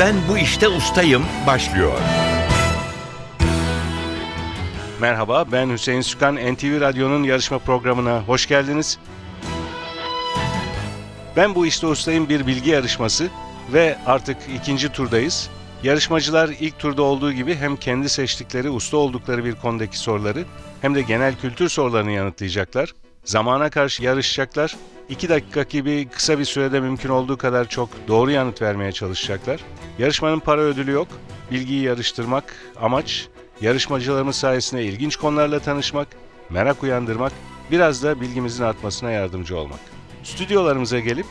Ben bu işte ustayım başlıyor. Merhaba, ben Hüseyin Sükan. NTV Radyo'nun yarışma programına hoş geldiniz. Ben bu işte ustayım bir bilgi yarışması ve artık ikinci turdayız. Yarışmacılar ilk turda olduğu gibi hem kendi seçtikleri, usta oldukları bir konudaki soruları hem de genel kültür sorularını yanıtlayacaklar. Zamana karşı yarışacaklar. 2 dakika gibi kısa bir sürede mümkün olduğu kadar çok doğru yanıt vermeye çalışacaklar. Yarışmanın para ödülü yok. Bilgiyi yarıştırmak amaç. Yarışmacılarımız sayesinde ilginç konularla tanışmak, merak uyandırmak, biraz da bilgimizin artmasına yardımcı olmak. Stüdyolarımıza gelip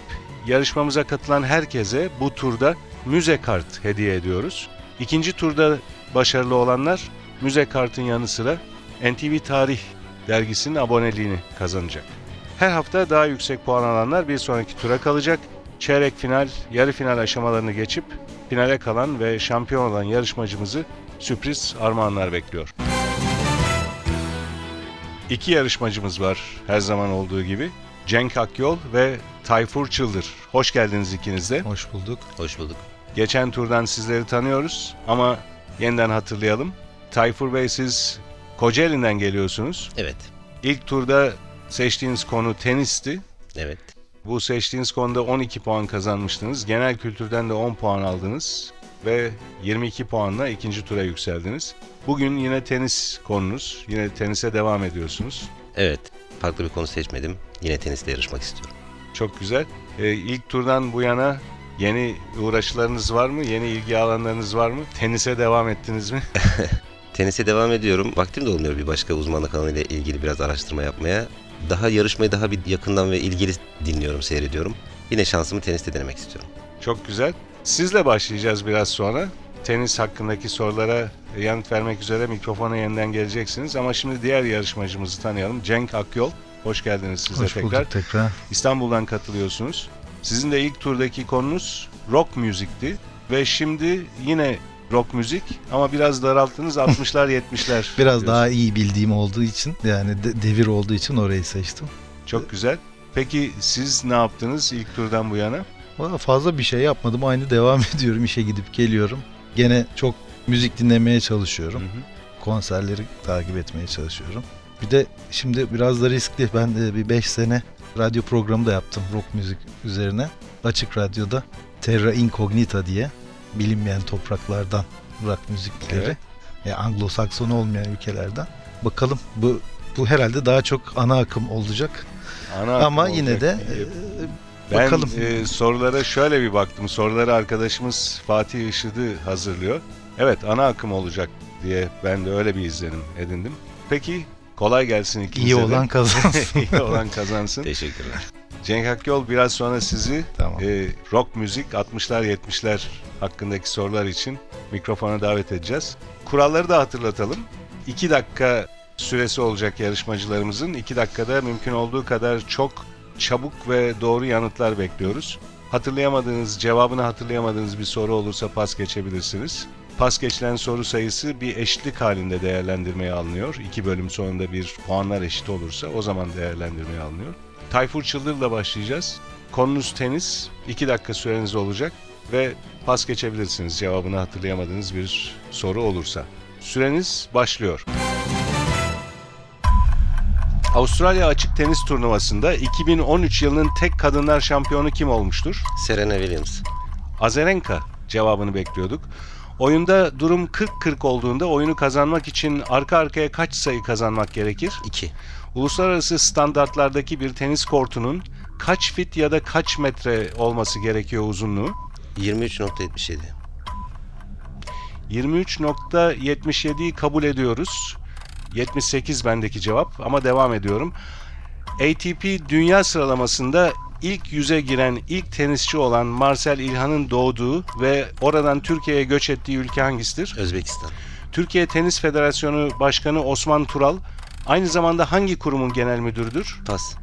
yarışmamıza katılan herkese bu turda müze kart hediye ediyoruz. İkinci turda başarılı olanlar müze kartın yanı sıra NTV Tarih dergisinin aboneliğini kazanacak. Her hafta daha yüksek puan alanlar bir sonraki tura kalacak. Çeyrek final, yarı final aşamalarını geçip finale kalan ve şampiyon olan yarışmacımızı sürpriz armağanlar bekliyor. İki yarışmacımız var her zaman olduğu gibi. Cenk Akyol ve Tayfur Çıldır. Hoş geldiniz ikiniz de. Hoş bulduk. Hoş bulduk. Geçen turdan sizleri tanıyoruz ama yeniden hatırlayalım. Tayfur Bey siz Kocaeli'nden geliyorsunuz. Evet. İlk turda seçtiğiniz konu tenisti. Evet. Bu seçtiğiniz konuda 12 puan kazanmıştınız. Genel kültürden de 10 puan aldınız ve 22 puanla ikinci tura yükseldiniz. Bugün yine tenis konunuz. Yine tenise devam ediyorsunuz. Evet. Farklı bir konu seçmedim. Yine tenisle yarışmak istiyorum. Çok güzel. Ee, ilk turdan bu yana yeni uğraşlarınız var mı? Yeni ilgi alanlarınız var mı? Tenise devam ettiniz mi? Tenise devam ediyorum. Vaktim de olmuyor bir başka uzmanlık alanıyla ilgili biraz araştırma yapmaya. Daha yarışmayı daha bir yakından ve ilgili dinliyorum, seyrediyorum. Yine şansımı teniste denemek istiyorum. Çok güzel. Sizle başlayacağız biraz sonra. Tenis hakkındaki sorulara yanıt vermek üzere mikrofona yeniden geleceksiniz. Ama şimdi diğer yarışmacımızı tanıyalım. Cenk Akyol. Hoş geldiniz siz de Hoş tekrar. bulduk tekrar. İstanbul'dan katılıyorsunuz. Sizin de ilk turdaki konunuz rock müzikti. Ve şimdi yine rock müzik ama biraz daralttınız 60'lar 70'ler. Biraz daha iyi bildiğim olduğu için yani de- devir olduğu için orayı seçtim. Çok güzel. Peki siz ne yaptınız ilk turdan bu yana? Valla fazla bir şey yapmadım. Aynı devam ediyorum. işe gidip geliyorum. Gene çok müzik dinlemeye çalışıyorum. Konserleri takip etmeye çalışıyorum. Bir de şimdi biraz da riskli. Ben de bir 5 sene radyo programı da yaptım rock müzik üzerine. Açık Radyo'da Terra Incognita diye bilinmeyen topraklardan rock müzikleri. Evet. Ya Anglo-Sakson olmayan ülkelerden. Bakalım bu bu herhalde daha çok ana akım olacak. Ana Ama akım yine olacak. de e, Ben bakalım. e, sorulara şöyle bir baktım. Soruları arkadaşımız Fatih Işıdı hazırlıyor. Evet ana akım olacak diye ben de öyle bir izlenim edindim. Peki kolay gelsin ikinize iyi de. olan kazansın. İyi olan kazansın. Teşekkürler. Cenk Akyol biraz sonra sizi Tamam. e, rock müzik 60'lar 70'ler hakkındaki sorular için mikrofona davet edeceğiz. Kuralları da hatırlatalım. 2 dakika süresi olacak yarışmacılarımızın. 2 dakikada mümkün olduğu kadar çok çabuk ve doğru yanıtlar bekliyoruz. Hatırlayamadığınız, cevabını hatırlayamadığınız bir soru olursa pas geçebilirsiniz. Pas geçilen soru sayısı bir eşitlik halinde değerlendirmeye alınıyor. İki bölüm sonunda bir puanlar eşit olursa o zaman değerlendirmeye alınıyor. Tayfur Çıldır'la başlayacağız. Konunuz tenis. 2 dakika süreniz olacak ve pas geçebilirsiniz cevabını hatırlayamadığınız bir soru olursa. Süreniz başlıyor. Avustralya Açık Tenis Turnuvası'nda 2013 yılının tek kadınlar şampiyonu kim olmuştur? Serena Williams. Azarenka cevabını bekliyorduk. Oyunda durum 40-40 olduğunda oyunu kazanmak için arka arkaya kaç sayı kazanmak gerekir? 2. Uluslararası standartlardaki bir tenis kortunun kaç fit ya da kaç metre olması gerekiyor uzunluğu? 23.77. 23.77'yi kabul ediyoruz. 78 bendeki cevap ama devam ediyorum. ATP dünya sıralamasında ilk yüze giren ilk tenisçi olan Marcel İlhan'ın doğduğu ve oradan Türkiye'ye göç ettiği ülke hangisidir? Özbekistan. Türkiye Tenis Federasyonu Başkanı Osman Tural aynı zamanda hangi kurumun genel müdürüdür? Pas.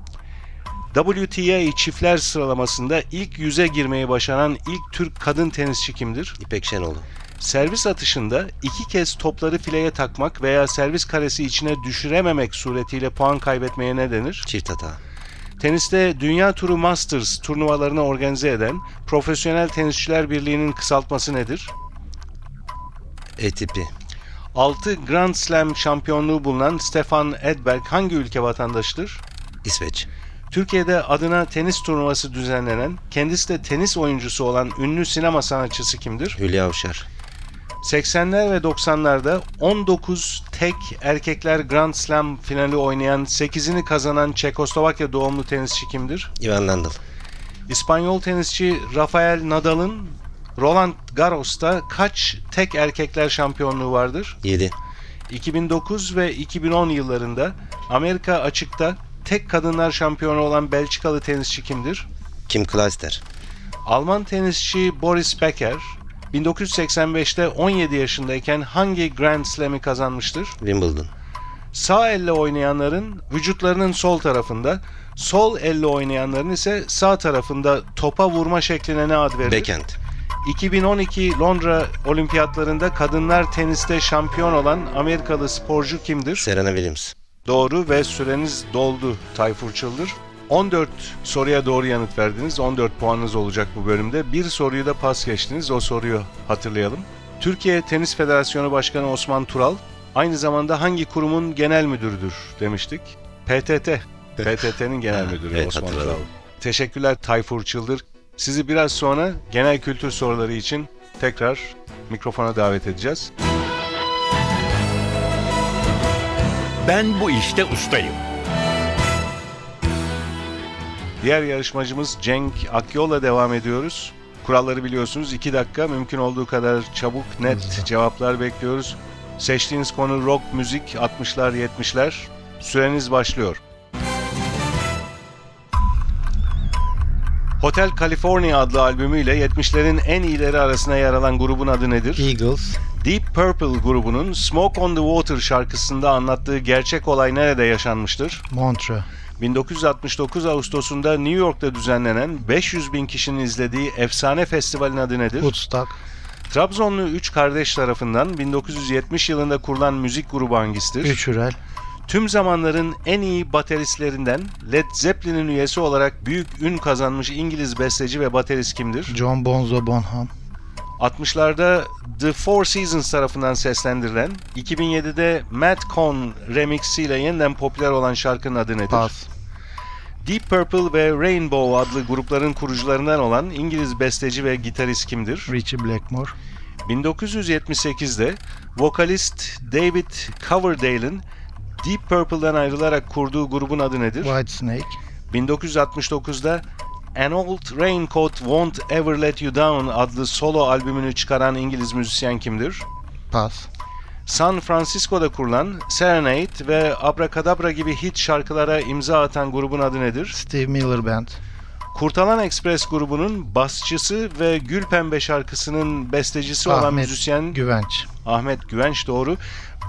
WTA çiftler sıralamasında ilk yüze girmeyi başaran ilk Türk kadın tenisçi kimdir? İpek Şenoğlu. Servis atışında iki kez topları fileye takmak veya servis karesi içine düşürememek suretiyle puan kaybetmeye ne denir? Çift hata. Teniste Dünya Turu Masters turnuvalarını organize eden Profesyonel Tenisçiler Birliği'nin kısaltması nedir? ATP. 6 Grand Slam şampiyonluğu bulunan Stefan Edberg hangi ülke vatandaşıdır? İsveç. Türkiye'de adına tenis turnuvası düzenlenen, kendisi de tenis oyuncusu olan ünlü sinema sanatçısı kimdir? Hülya Avşar. 80'ler ve 90'larda 19 tek erkekler Grand Slam finali oynayan, 8'ini kazanan Çekoslovakya doğumlu tenisçi kimdir? Ivan Lendl. İspanyol tenisçi Rafael Nadal'ın Roland Garros'ta kaç tek erkekler şampiyonluğu vardır? 7. 2009 ve 2010 yıllarında Amerika açıkta tek kadınlar şampiyonu olan Belçikalı tenisçi kimdir? Kim Kleister. Alman tenisçi Boris Becker 1985'te 17 yaşındayken hangi Grand Slam'i kazanmıştır? Wimbledon. Sağ elle oynayanların vücutlarının sol tarafında, sol elle oynayanların ise sağ tarafında topa vurma şekline ne ad verilir? Backhand. 2012 Londra Olimpiyatlarında kadınlar teniste şampiyon olan Amerikalı sporcu kimdir? Serena Williams. Doğru ve süreniz doldu Tayfur Çıldır. 14 soruya doğru yanıt verdiniz. 14 puanınız olacak bu bölümde. Bir soruyu da pas geçtiniz. O soruyu hatırlayalım. Türkiye Tenis Federasyonu Başkanı Osman Tural aynı zamanda hangi kurumun genel müdürüdür demiştik? PTT. PTT'nin genel müdürü Evet, Osman. Tural. Teşekkürler Tayfur Çıldır. Sizi biraz sonra genel kültür soruları için tekrar mikrofona davet edeceğiz. Ben bu işte ustayım. Diğer yarışmacımız Cenk Akyol'la devam ediyoruz. Kuralları biliyorsunuz. 2 dakika mümkün olduğu kadar çabuk, net Hızlı. cevaplar bekliyoruz. Seçtiğiniz konu rock, müzik, 60'lar, 70'ler. Süreniz başlıyor. Hotel California adlı albümüyle 70'lerin en iyileri arasına yer alan grubun adı nedir? Eagles, Deep Purple grubunun Smoke on the Water şarkısında anlattığı gerçek olay nerede yaşanmıştır? Montreux, 1969 Ağustos'unda New York'ta düzenlenen 500 bin kişinin izlediği efsane festivalin adı nedir? Woodstock, Trabzonlu 3 kardeş tarafından 1970 yılında kurulan müzik grubu hangisidir? Üç Hürel, Tüm zamanların en iyi bateristlerinden Led Zeppelin'in üyesi olarak büyük ün kazanmış İngiliz besteci ve baterist kimdir? John Bonzo Bonham, 60'larda The Four Seasons tarafından seslendirilen, 2007'de Matt Cohn remixiyle yeniden popüler olan şarkının adı nedir? Pas, Deep Purple ve Rainbow adlı grupların kurucularından olan İngiliz besteci ve gitarist kimdir? Richie Blackmore, 1978'de vokalist David Coverdale'ın Deep Purple'dan ayrılarak kurduğu grubun adı nedir? Whitesnake, 1969'da An Old Raincoat Won't Ever Let You Down adlı solo albümünü çıkaran İngiliz müzisyen kimdir? Pas, San Francisco'da kurulan Serenade ve Abracadabra gibi hit şarkılara imza atan grubun adı nedir? Steve Miller Band, Kurtalan Express grubunun basçısı ve Gül Pembe şarkısının bestecisi olan Ahmet müzisyen Güvenç, Ahmet Güvenç doğru.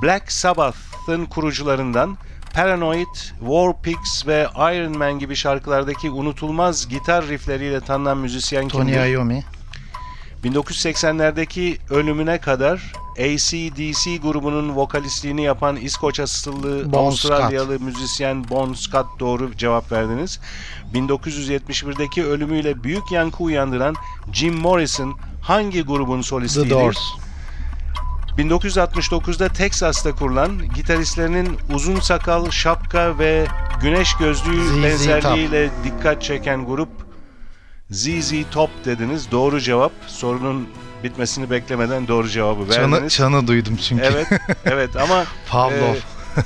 Black Sabbath'ın kurucularından Paranoid, War Pigs ve Iron Man gibi şarkılardaki unutulmaz gitar riffleriyle tanınan müzisyen Tony kimdir? Iommi, 1980'lerdeki ölümüne kadar AC/DC grubunun vokalistliğini yapan İskoç asıllı Bon Avustralyalı müzisyen Bon Scott doğru cevap verdiniz. 1971'deki ölümüyle büyük yankı uyandıran Jim Morrison hangi grubun The solistiydi? Doors, 1969'da Teksas'ta kurulan gitaristlerinin uzun sakal, şapka ve güneş gözlüğü ZZ benzerliğiyle dikkat çeken grup ZZ Top dediniz. Doğru cevap. Sorunun bitmesini beklemeden doğru cevabı çanı, verdiniz. çanı duydum çünkü. Evet, evet ama Pavlov,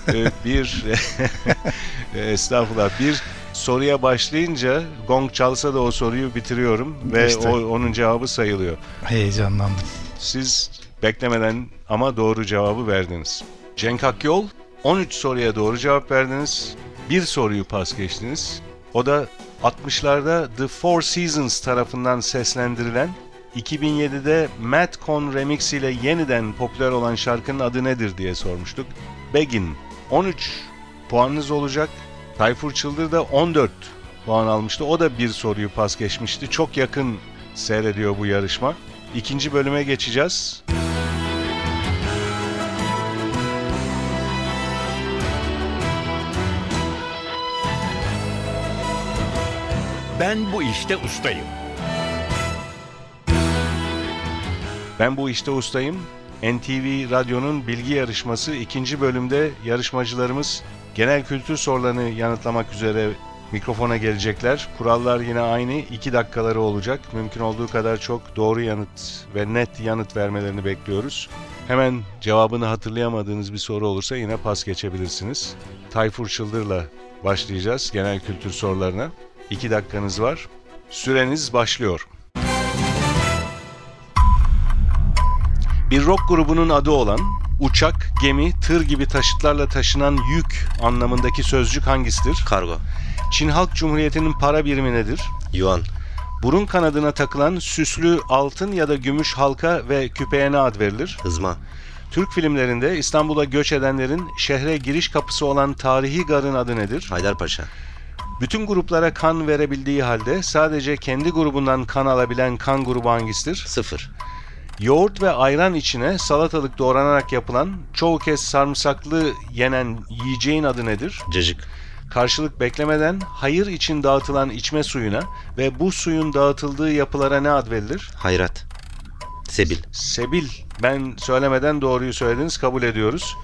e, e, bir e, estağfurullah bir soruya başlayınca gong çalsa da o soruyu bitiriyorum ve İşte. o, onun cevabı sayılıyor. heyecanlandım. Siz beklemeden ama doğru cevabı verdiniz. Cenk Akyol 13 soruya doğru cevap verdiniz. Bir soruyu pas geçtiniz. O da 60'larda The Four Seasons tarafından seslendirilen 2007'de Matt Cohn remix ile yeniden popüler olan şarkının adı nedir diye sormuştuk. Begin 13 puanınız olacak. Tayfur Çıldır da 14 puan almıştı. O da bir soruyu pas geçmişti. Çok yakın seyrediyor bu yarışma. İkinci bölüme geçeceğiz. Ben bu işte ustayım. Ben bu işte ustayım. NTV Radyo'nun bilgi yarışması ikinci bölümde yarışmacılarımız genel kültür sorularını yanıtlamak üzere mikrofona gelecekler. Kurallar yine aynı. 2 dakikaları olacak. Mümkün olduğu kadar çok doğru yanıt ve net yanıt vermelerini bekliyoruz. Hemen cevabını hatırlayamadığınız bir soru olursa yine pas geçebilirsiniz. Tayfur Çıldır'la başlayacağız genel kültür sorularına. 2 dakikanız var. Süreniz başlıyor. Bir rock grubunun adı olan uçak, gemi, tır gibi taşıtlarla taşınan yük anlamındaki sözcük hangisidir? Kargo. Çin Halk Cumhuriyeti'nin para birimi nedir? Yuan. Burun kanadına takılan süslü altın ya da gümüş halka ve küpeye ne ad verilir? Hızma. Türk filmlerinde İstanbul'a göç edenlerin şehre giriş kapısı olan tarihi garın adı nedir? Haydarpaşa. Bütün gruplara kan verebildiği halde sadece kendi grubundan kan alabilen kan grubu hangisidir? Sıfır. Yoğurt ve ayran içine salatalık doğranarak yapılan, çoğu kez sarımsaklı yenen yiyeceğin adı nedir? Cacık. Karşılık beklemeden hayır için dağıtılan içme suyuna ve bu suyun dağıtıldığı yapılara ne ad verilir? Hayrat. Sebil. Sebil. Ben söylemeden doğruyu söylediniz, kabul ediyoruz.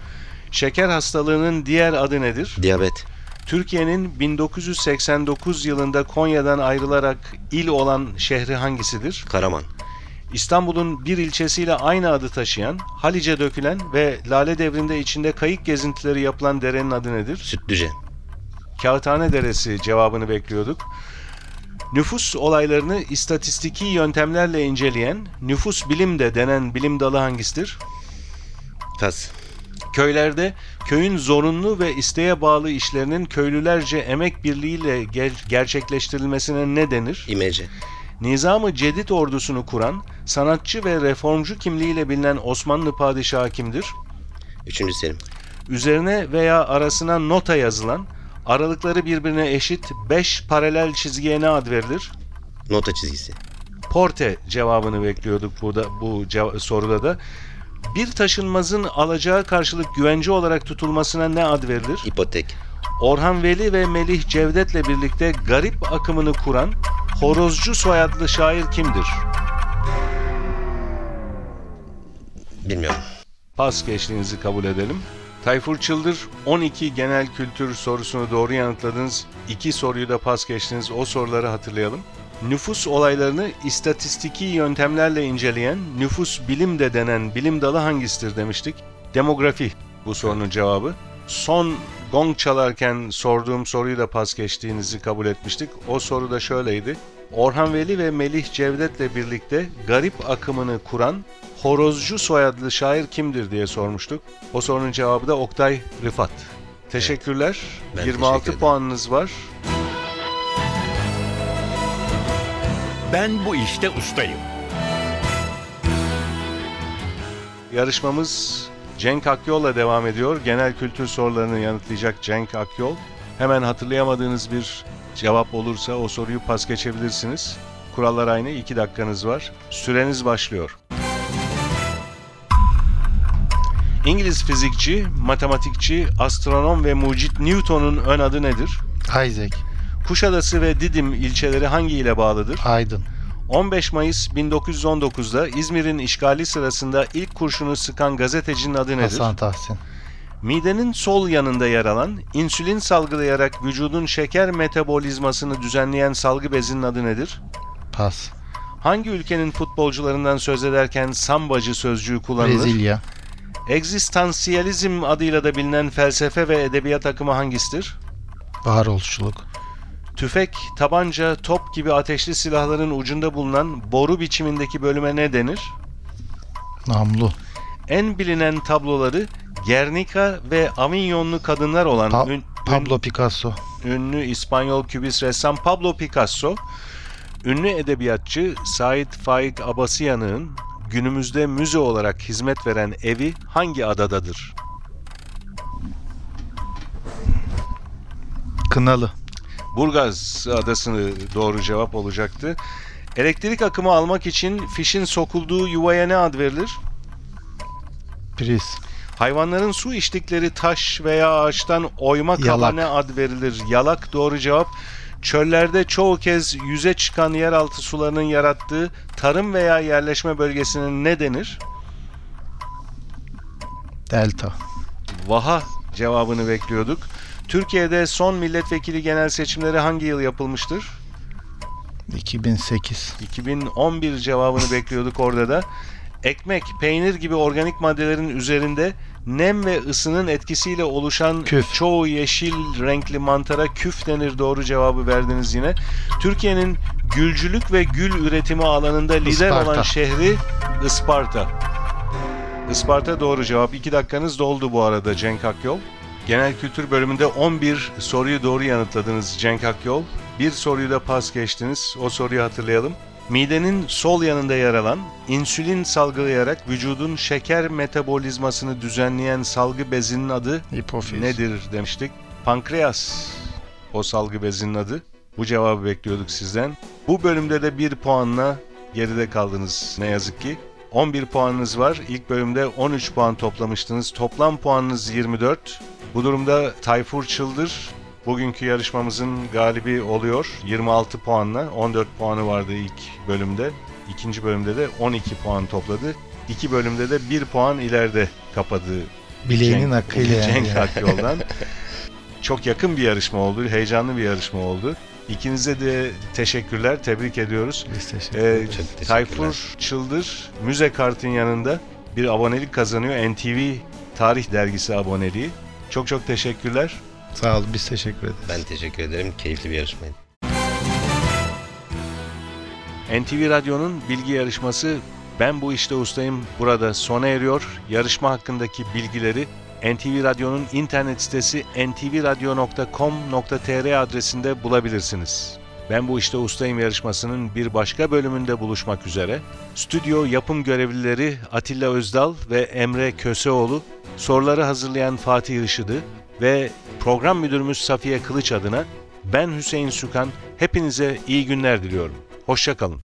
Şeker hastalığının diğer adı nedir? Diyabet. Türkiye'nin 1989 yılında Konya'dan ayrılarak il olan şehri hangisidir? Karaman. İstanbul'un bir ilçesiyle aynı adı taşıyan, Halice dökülen ve Lale Devri'nde içinde kayık gezintileri yapılan derenin adı nedir? Sütlüce. Kağıthane Deresi cevabını bekliyorduk. Nüfus olaylarını istatistiki yöntemlerle inceleyen, nüfus bilim de denen bilim dalı hangisidir? Kas. Köylerde köyün zorunlu ve isteğe bağlı işlerinin köylülerce emek birliğiyle ger- gerçekleştirilmesine ne denir? İmece. Nizam-ı Cedid ordusunu kuran, sanatçı ve reformcu kimliğiyle bilinen Osmanlı padişahı kimdir? Üçüncü Selim. Üzerine veya arasına nota yazılan, aralıkları birbirine eşit 5 paralel çizgiye ne ad verilir? Nota çizgisi. Porte cevabını bekliyorduk burada bu cev- soruda da. Bir taşınmazın alacağı karşılık güvence olarak tutulmasına ne ad verilir? İpotek. Orhan Veli ve Melih Cevdet'le birlikte garip akımını kuran Horozcu soyadlı şair kimdir? Bilmiyorum. Pas geçtiğinizi kabul edelim. Tayfur Çıldır 12 genel kültür sorusunu doğru yanıtladınız. 2 soruyu da pas geçtiniz. O soruları hatırlayalım. Nüfus olaylarını istatistiki yöntemlerle inceleyen, nüfus bilim de denen bilim dalı hangisidir demiştik? Demografi bu sorunun cevabı. Son gong çalarken sorduğum soruyu da pas geçtiğinizi kabul etmiştik. O soru da şöyleydi. Orhan Veli ve Melih Cevdet'le birlikte garip akımını kuran Horozcu soyadlı şair kimdir diye sormuştuk. O sorunun cevabı da Oktay Rıfat. Teşekkürler. Ben 26 teşekkür ederim. puanınız var. Ben bu işte ustayım. Yarışmamız Cenk Akyol'la devam ediyor. Genel kültür sorularını yanıtlayacak Cenk Akyol. Hemen hatırlayamadığınız bir cevap olursa o soruyu pas geçebilirsiniz. Kurallar aynı. 2 dakikanız var. Süreniz başlıyor. İngiliz fizikçi, matematikçi, astronom ve mucit Newton'un ön adı nedir? Isaac, Kuşadası ve Didim ilçeleri hangi ile bağlıdır? Aydın, 15 Mayıs 1919'da İzmir'in işgali sırasında ilk kurşunu sıkan gazetecinin adı nedir? Hasan Tahsin, Midenin sol yanında yer alan, insülin salgılayarak vücudun şeker metabolizmasını düzenleyen salgı bezinin adı nedir? Pas, Hangi ülkenin futbolcularından söz ederken sambacı sözcüğü kullanılır? Brezilya, Egzistansiyalizm adıyla da bilinen felsefe ve edebiyat akımı hangisidir? varoluşçuluk, Tüfek, tabanca, top gibi ateşli silahların ucunda bulunan boru biçimindeki bölüme ne denir? namlu, En bilinen tabloları Guernica ve Avignonlu kadınlar olan Pa- ün- Pablo Picasso, ünlü İspanyol kübist ressam Pablo Picasso, ünlü edebiyatçı Said Faik Abasıyanık'ın günümüzde müze olarak hizmet veren evi hangi adadadır? Kınalı, Burgaz adasını doğru cevap olacaktı. Elektrik akımı almak için fişin sokulduğu yuvaya ne ad verilir? Priz, Hayvanların su içtikleri taş veya ağaçtan oyma kaba ne ad verilir? Yalak doğru cevap. çöllerde çoğu kez yüze çıkan yeraltı sularının yarattığı tarım veya yerleşme bölgesine ne denir? Delta. Vaha cevabını bekliyorduk. Türkiye'de son milletvekili genel seçimleri hangi yıl yapılmıştır? 2008. 2011 cevabını bekliyorduk orada da. Ekmek, peynir gibi organik maddelerin üzerinde nem ve ısının etkisiyle oluşan Küf. çoğu yeşil renkli mantara küf denir doğru cevabı verdiniz yine. Türkiye'nin gülcülük ve gül üretimi alanında lider Isparta. olan şehri Isparta. Isparta doğru cevap. 2 dakikanız doldu bu arada Cenk Akyol. Genel kültür bölümünde 11 soruyu doğru yanıtladınız Cenk Akyol. Bir soruyu da pas geçtiniz. O soruyu hatırlayalım. Midenin sol yanında yer alan, insülin salgılayarak vücudun şeker metabolizmasını düzenleyen salgı bezinin adı Hipofiz. nedir demiştik. Pankreas o salgı bezinin adı. Bu cevabı bekliyorduk sizden. Bu bölümde de bir puanla geride kaldınız ne yazık ki. 11 puanınız var. İlk bölümde 13 puan toplamıştınız. Toplam puanınız 24. Bu durumda Tayfur Çıldır bugünkü yarışmamızın galibi oluyor. 26 puanla. 14 puanı vardı ilk bölümde. İkinci bölümde de 12 puan topladı. İki bölümde de 1 puan ileride kapadı Bileğinin Cenk- hakkıyla yani. Cenk Akyol'dan. Çok yakın bir yarışma oldu, heyecanlı bir yarışma oldu. İkinize de teşekkürler, tebrik ediyoruz. Biz teşekkür Ee, ederiz. Teşekkürler. Tayfur Çıldır müze kartın yanında bir abonelik kazanıyor. NTV Tarih Dergisi aboneliği. Çok çok teşekkürler. Sağ ol. Biz teşekkür ederiz. Ben teşekkür ederim. Keyifli bir yarışmaydı. NTV Radyo'nun bilgi yarışması Ben Bu İşte Ustayım burada sona eriyor. Yarışma hakkındaki bilgileri NTV Radyo'nun internet sitesi ntvradio.com.tr adresinde bulabilirsiniz. Ben Bu İşte Ustayım yarışmasının bir başka bölümünde buluşmak üzere. Stüdyo yapım görevlileri Atilla Özdal ve Emre Köseoğlu, soruları hazırlayan Fatih Işıdı ve program müdürümüz Safiye Kılıç adına ben Hüseyin Sükan hepinize iyi günler diliyorum. Hoşçakalın.